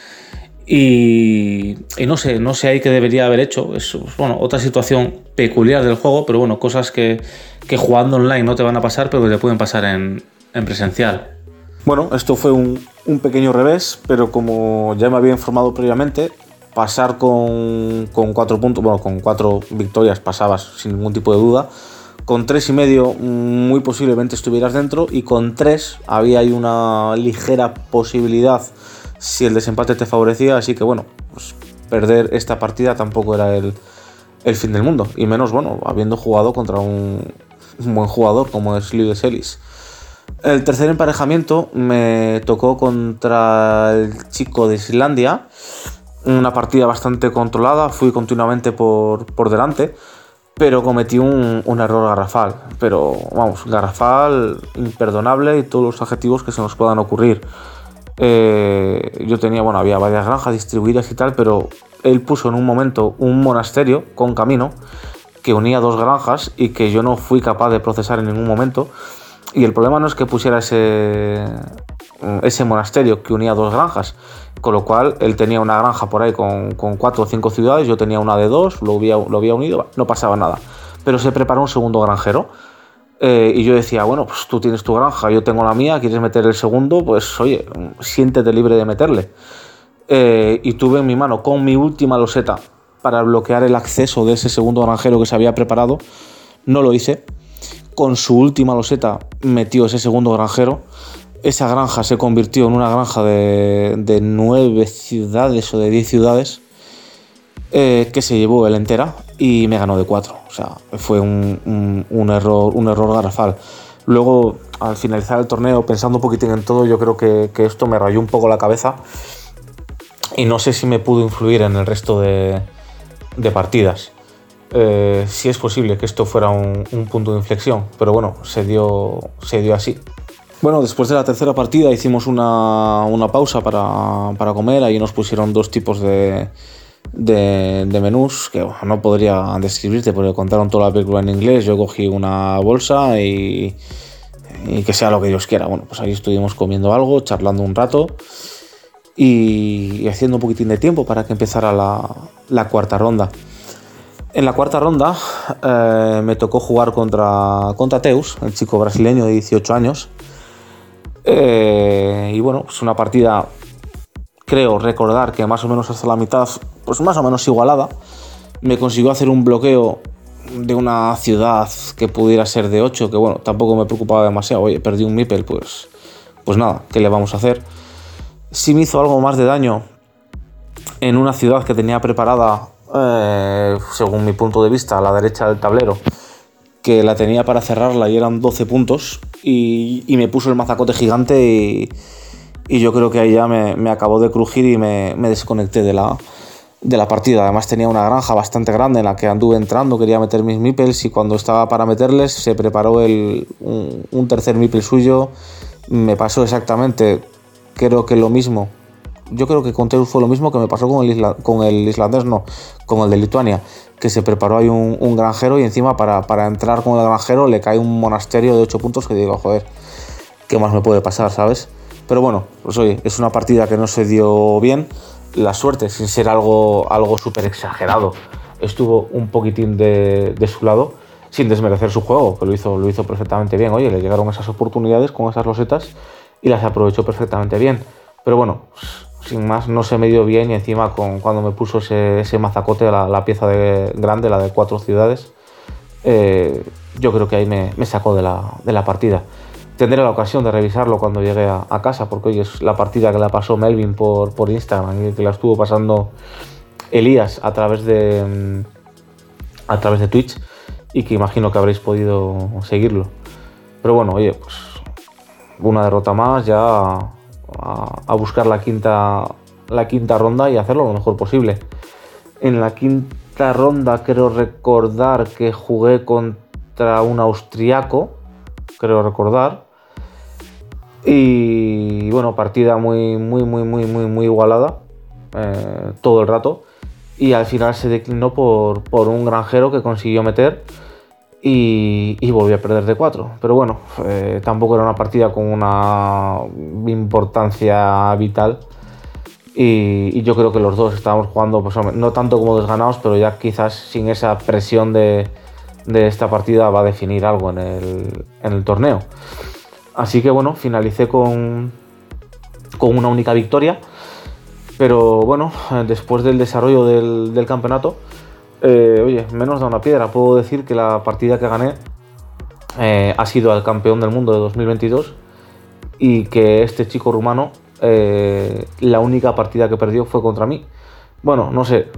Y, y, no sé, no sé ahí qué debería haber hecho. Es bueno, otra situación peculiar del juego, pero bueno, cosas que, que jugando online no te van a pasar, pero que te pueden pasar en, en presencial. Bueno, esto fue un, un, pequeño revés, pero como ya me había informado previamente, pasar con, cuatro puntos, bueno, con cuatro victorias pasabas sin ningún tipo de duda. Con tres y medio muy posiblemente estuvieras dentro y con tres había ahí una ligera posibilidad si el desempate te favorecía, así que bueno, pues perder esta partida tampoco era el, fin del mundo, y menos bueno, habiendo jugado contra un, buen jugador como es Lewis Ellis. El tercer emparejamiento me tocó contra el chico de Islandia, una partida bastante controlada, fui continuamente por, delante, pero cometí un, error garrafal. Pero vamos, garrafal, imperdonable y todos los adjetivos que se nos puedan ocurrir. Eh, yo tenía, bueno, había varias granjas distribuidas y tal, pero él puso en un momento un monasterio con camino que unía dos granjas y que yo no fui capaz de procesar en ningún momento. Y el problema no es que pusiera ese, ese monasterio que unía dos granjas, con lo cual él tenía una granja por ahí con, cuatro o cinco ciudades, yo tenía una de dos, lo había, lo había unido, no pasaba nada. Pero se preparó un segundo granjero. Eh, y yo decía, bueno, pues tú tienes tu granja, yo tengo la mía, quieres meter el segundo, pues oye, siéntete libre de meterle. Eh, y tuve en mi mano con mi última loseta para bloquear el acceso de ese segundo granjero que se había preparado. No lo hice. Con su última loseta metió ese segundo granjero esa granja se convirtió en una granja de, nueve ciudades o de diez ciudades eh, que se llevó él entera y me ganó de cuatro. O sea, fue un, error, un error garrafal. Luego, al finalizar el torneo, pensando un poquitín en todo, yo creo que, esto me rayó un poco la cabeza y no sé si me pudo influir en el resto de, partidas. Eh, si es posible que esto fuera un, punto de inflexión, pero bueno, se dio, se dio así. Bueno, después de la tercera partida hicimos una, pausa para, comer. Ahí nos pusieron dos tipos de, de, menús que no podría describirte porque contaron toda la película en inglés. Yo cogí una bolsa y, que sea lo que Dios quiera. Bueno, pues ahí estuvimos comiendo algo, charlando un rato y, haciendo un poquitín de tiempo para que empezara la, cuarta ronda. En la cuarta ronda eh, me tocó jugar contra, contra Teus, el chico brasileño de 18 años. Eh, y bueno, es una partida, creo recordar que más o menos hasta la mitad, pues más o menos igualada. Me consiguió hacer un bloqueo de una ciudad que pudiera ser de 8, que bueno, tampoco me preocupaba demasiado. Oye, perdí un Mipel, pues, pues nada, ¿qué le vamos a hacer? Sí me hizo algo más de daño en una ciudad que tenía preparada, eh, según mi punto de vista, a la derecha del tablero, que la tenía para cerrarla y eran 12 puntos y, me puso el mazacote gigante y, yo creo que ahí ya me, acabó de crujir y me, desconecté de la, de la partida. Además tenía una granja bastante grande en la que anduve entrando, quería meter mis mipels y cuando estaba para meterles se preparó el, un, tercer mipel suyo. Me pasó exactamente, creo que lo mismo. Yo creo que con Teus fue lo mismo que me pasó con el, con el islandés, no, con el de Lituania que se preparó ahí un, granjero y encima para, entrar con el granjero le cae un monasterio de 8 puntos que digo, joder, ¿qué más me puede pasar, sabes? Pero bueno, pues oye, es una partida que no se dio bien. la suerte, sin ser algo, algo súper exagerado, estuvo un poquitín de, de, su lado, sin desmerecer su juego, que lo hizo, lo hizo perfectamente bien. Oye, le llegaron esas oportunidades con esas losetas y las aprovechó perfectamente bien. Pero bueno, sin más, no se me dio bien y encima con, cuando me puso ese, ese mazacote, la, la, pieza de, grande, la de cuatro ciudades, eh, yo creo que ahí me, me sacó de la, de la, partida. Tendré la ocasión de revisarlo cuando llegue a, casa, porque hoy es la partida que la pasó Melvin por, por Instagram y que la estuvo pasando Elías a través de, a través de Twitch y que imagino que habréis podido seguirlo. Pero bueno, oye, pues una derrota más ya a, buscar la quinta, la quinta ronda y hacerlo lo mejor posible. En la quinta ronda creo recordar que jugué contra un austriaco, creo recordar. Y bueno, partida muy, muy, muy, muy, muy, muy igualada eh, todo el rato. Y al final se declinó por, por un granjero que consiguió meter y, y volví a perder de 4. Pero bueno, eh, tampoco era una partida con una importancia vital. Y, yo creo que los dos estábamos jugando, pues, no tanto como desganados, pero ya quizás sin esa presión de, esta partida va a definir algo en el, torneo. Así que bueno, finalicé con, una única victoria. Pero bueno, después del desarrollo del campeonato, eh, oye, menos da una piedra. Puedo decir que la partida que gané eh, ha sido al campeón del mundo de 2022 y que este chico rumano, eh, la única partida que perdió fue contra mí. Bueno, no sé,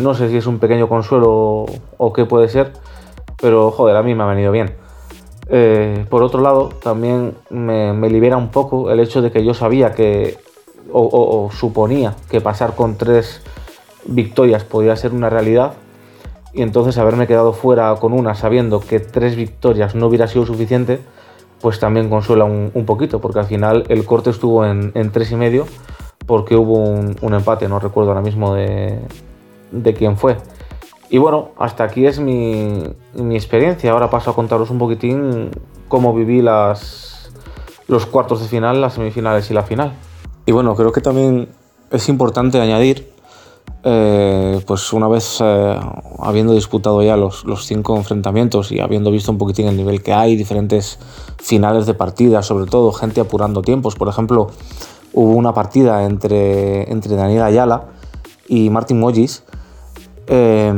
no sé si es un pequeño consuelo o qué puede ser, pero joder, a mí me ha venido bien. Por otro lado, también me, libera un poco el hecho de que yo sabía que, o suponía que pasar con tres victorias podía ser una realidad y entonces haberme quedado fuera con una sabiendo que tres victorias no hubiera sido suficiente, pues también consuela un, un poquito, porque al final el corte estuvo en, tres y medio porque hubo un, un, empate, no recuerdo ahora mismo de, de quién fue. Y bueno, hasta aquí es mi, mi, experiencia. Ahora paso a contaros un poquitín cómo viví las, los cuartos de final, las semifinales y la final. Y bueno, creo que también es importante añadir eh, pues una vez eh, habiendo disputado ya los, cinco enfrentamientos y habiendo visto un poquitín el nivel que hay, diferentes finales de partida, sobre todo gente apurando tiempos. Por ejemplo, hubo una partida entre, entre Daniel Ayala y Martin Mollis eh,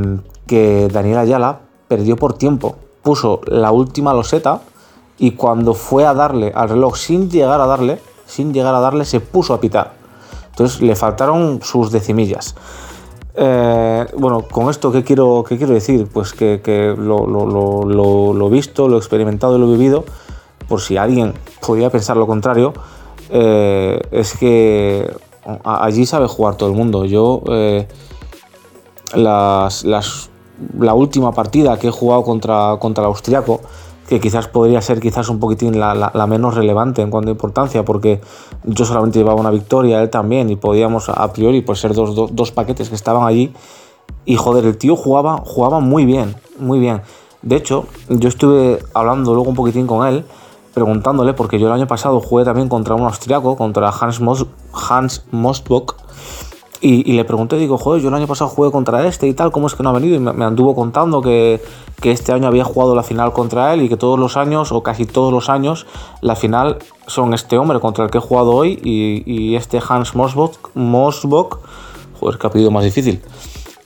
que Daniel Ayala perdió por tiempo. Puso la última loseta y cuando fue a darle al reloj sin llegar a darle, sin llegar a darle, se puso a pitar. Entonces le faltaron sus decimillas. Eh, bueno, con esto, ¿qué quiero, qué quiero decir? Pues que, lo, lo, lo, lo, visto, lo experimentado y lo vivido, por si alguien podía pensar lo contrario, eh, es que allí sabe jugar todo el mundo. Yo, eh, la última partida que he jugado contra, contra el austriaco, que quizás podría ser quizás un poquitín la, menos relevante en cuanto a importancia, porque yo solamente llevaba una victoria, él también, y podíamos a priori pues, ser dos, dos, dos paquetes que estaban allí. Y joder, el tío jugaba, jugaba muy bien, muy bien. De hecho, yo estuve hablando luego un poquitín con él, preguntándole, porque yo el año pasado jugué también contra un austriaco, contra Hans, Mos Hans Mostbock, y, le pregunté, digo, joder, yo el año pasado jugué contra este y tal, ¿cómo es que no ha venido? Y me, anduvo contando que, que este año había jugado la final contra él y que todos los años, o casi todos los años, la final son este hombre contra el que he jugado hoy y, este Hans Mosbock, Mosbock, joder, que ha pedido más difícil,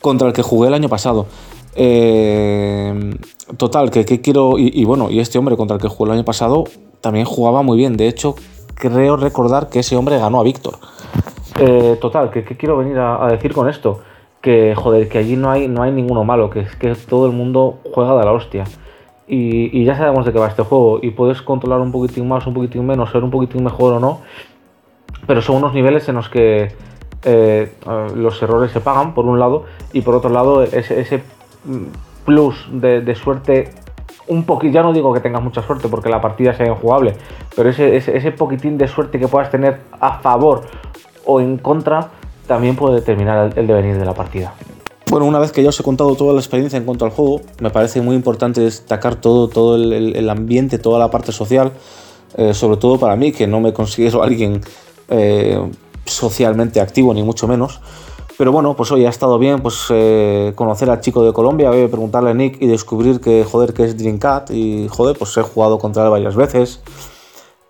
contra el que jugué el año pasado. Eh, total, que, que quiero. Y, y, bueno, y este hombre contra el que jugué el año pasado también jugaba muy bien. De hecho, creo recordar que ese hombre ganó a Víctor. Eh, total, ¿qué, ¿qué, quiero venir a, decir con esto? Que, joder, que allí no hay, no hay ninguno malo, que es que todo el mundo juega de la hostia. Y, ya sabemos de qué va este juego. Y puedes controlar un poquitín más, un poquitín menos, ser un poquitín mejor o no. Pero son unos niveles en los que eh, los errores se pagan, por un lado, y por otro lado, ese, plus de, suerte un poquito, ya no digo que tengas mucha suerte porque la partida sea injugable, pero ese, ese, poquitín de suerte que puedas tener a favor o en contra también puede determinar el, devenir de la partida. Bueno, una vez que ya os he contado toda la experiencia en cuanto al juego, me parece muy importante destacar todo, todo el, el ambiente, toda la parte social, eh, sobre todo para mí, que no me considero alguien eh, socialmente activo, ni mucho menos. Pero bueno, pues hoy ha estado bien pues eh, conocer al chico de Colombia, a preguntarle a Nick y descubrir que joder que es Dreamcat y joder, pues he jugado contra él varias veces.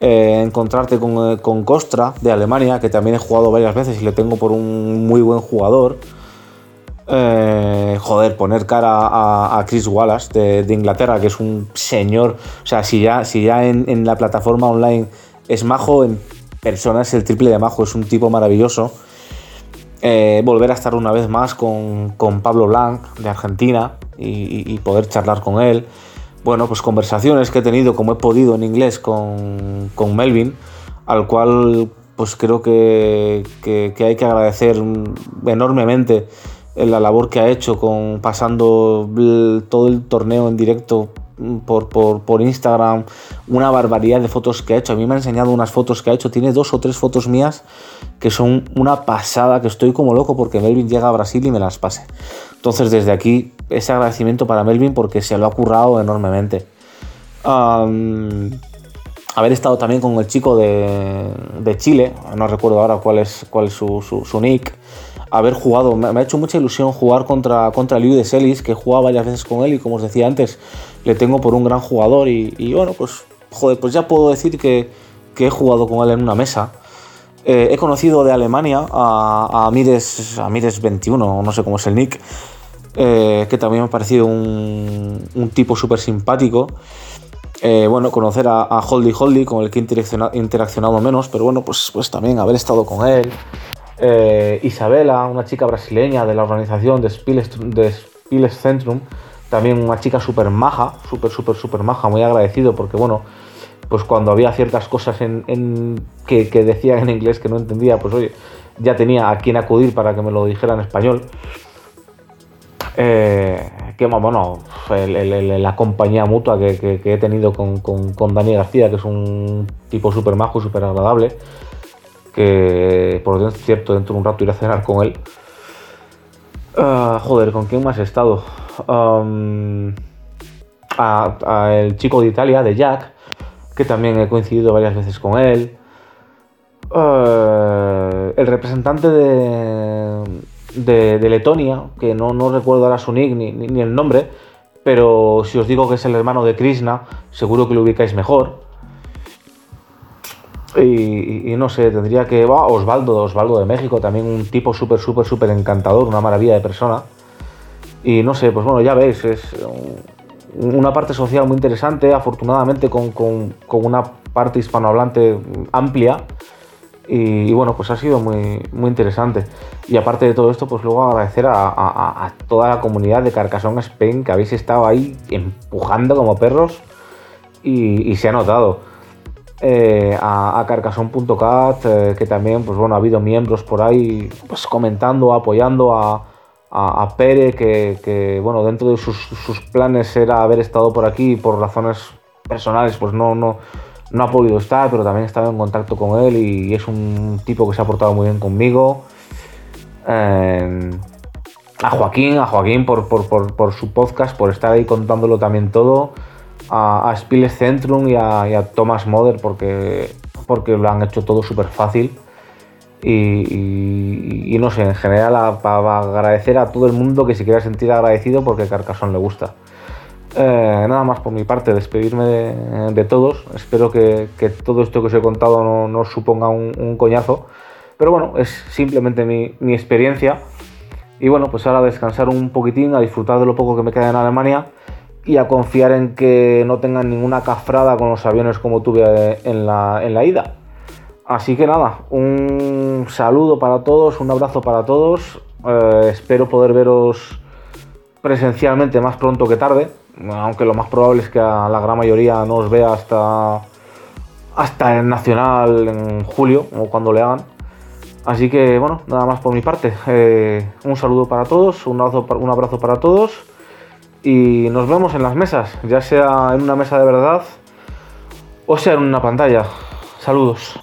Eh, encontrarte con, eh, con, de Alemania, que también he jugado varias veces y le tengo por un muy buen jugador. joder, poner cara a, Chris Wallace de, Inglaterra, que es un señor. O sea, si ya, si ya en, la plataforma online es majo, en persona es el triple de majo, es un tipo maravilloso. Eh, volver a estar una vez más con, Pablo Blanc de Argentina y, poder charlar con él. Bueno, pues conversaciones que he tenido como he podido en inglés con, Melvin, al cual pues creo que, hay que agradecer enormemente la labor que ha hecho con pasando todo el torneo en directo por, por, Instagram, una barbaridad de fotos que ha hecho. A mí me ha enseñado unas fotos que ha hecho. Tiene dos o tres fotos mías que son una pasada, que estoy como loco porque Melvin llega a Brasil y me las pase. Entonces, desde aquí, ese agradecimiento para Melvin porque se lo ha currado enormemente. haber estado también con el chico de, Chile, no recuerdo ahora cuál es, cuál es su, su nick haber jugado. Me, ha hecho mucha ilusión jugar contra, contra Liu de Celis, que he jugado varias veces con él y como os decía antes, le tengo por un gran jugador y, bueno, pues joder, pues ya puedo decir que, he jugado con él en una mesa. Eh, he conocido de Alemania a, a, Mires, a 21, no sé cómo es el nick, eh, que también me ha parecido un, tipo súper simpático. Eh, bueno, conocer a, a, Holdy Holdy, con el que he interaccionado, menos, pero bueno, pues, pues también haber estado con él, eh, Isabela, una chica brasileña de la organización de Spiles, de Centrum, también una chica súper maja, súper, súper, súper maja, muy agradecido porque, bueno, pues cuando había ciertas cosas en, que, que decían en inglés que no entendía, pues oye, ya tenía a quien acudir para que me lo dijera en español. Eh, que bueno, la compañía mutua que, he tenido con, con, Dani García, que es un tipo súper majo y súper agradable que por cierto dentro de un rato iré a cenar con él. Ah, joder, ¿con quién más he estado? a, el chico de Italia, de Jack, que también he coincidido varias veces con él. Ah, el representante de, de, Letonia, que no, no, recuerdo ahora su nick ni, ni, el nombre, pero si os digo que es el hermano de Krishna, seguro que lo ubicáis mejor. Y, no sé, tendría que. Osvaldo, Osvaldo de México, también un tipo súper, súper, súper encantador, una maravilla de persona. Y no sé, pues bueno, ya veis, es una parte social muy interesante, afortunadamente con, una parte hispanohablante amplia. Y, bueno, pues ha sido muy, muy interesante. Y aparte de todo esto, pues luego agradecer a, toda la comunidad de Carcassonne Spain que habéis estado ahí empujando como perros y se ha notado. Eh, a, a carcason.cat, eh, que también pues, bueno, ha habido miembros por ahí pues, comentando, apoyando a, Pere, que, bueno, dentro de sus, planes era haber estado por aquí por razones personales, pues no, no, no ha podido estar, pero también he estado en contacto con él y, es un tipo que se ha portado muy bien conmigo. Eh, a Joaquín, a Joaquín por, por, su podcast, por estar ahí contándolo también todo a, a Centrum y a, Thomas Mother porque, porque lo han hecho todo súper fácil. Y, no sé, en general para agradecer a todo el mundo que se quiera sentir agradecido porque Carcassonne le gusta. Eh, nada más por mi parte, despedirme de, todos. Espero que, todo esto que os he contado no, os suponga un, coñazo. Pero bueno, es simplemente mi, experiencia. Y bueno, pues ahora descansar un poquitín, a disfrutar de lo poco que me queda en Alemania y a confiar en que no tengan ninguna cafrada con los aviones como tuve en la, en la ida. Así que nada, un saludo para todos, un abrazo para todos. Eh, espero poder veros presencialmente más pronto que tarde, aunque lo más probable es que a la gran mayoría no os vea hasta, hasta el Nacional en julio o cuando le hagan. Así que bueno, nada más por mi parte. Eh, un saludo para todos, un abrazo, un abrazo para todos y nos vemos en las mesas, ya sea en una mesa de verdad o sea en una pantalla. Saludos.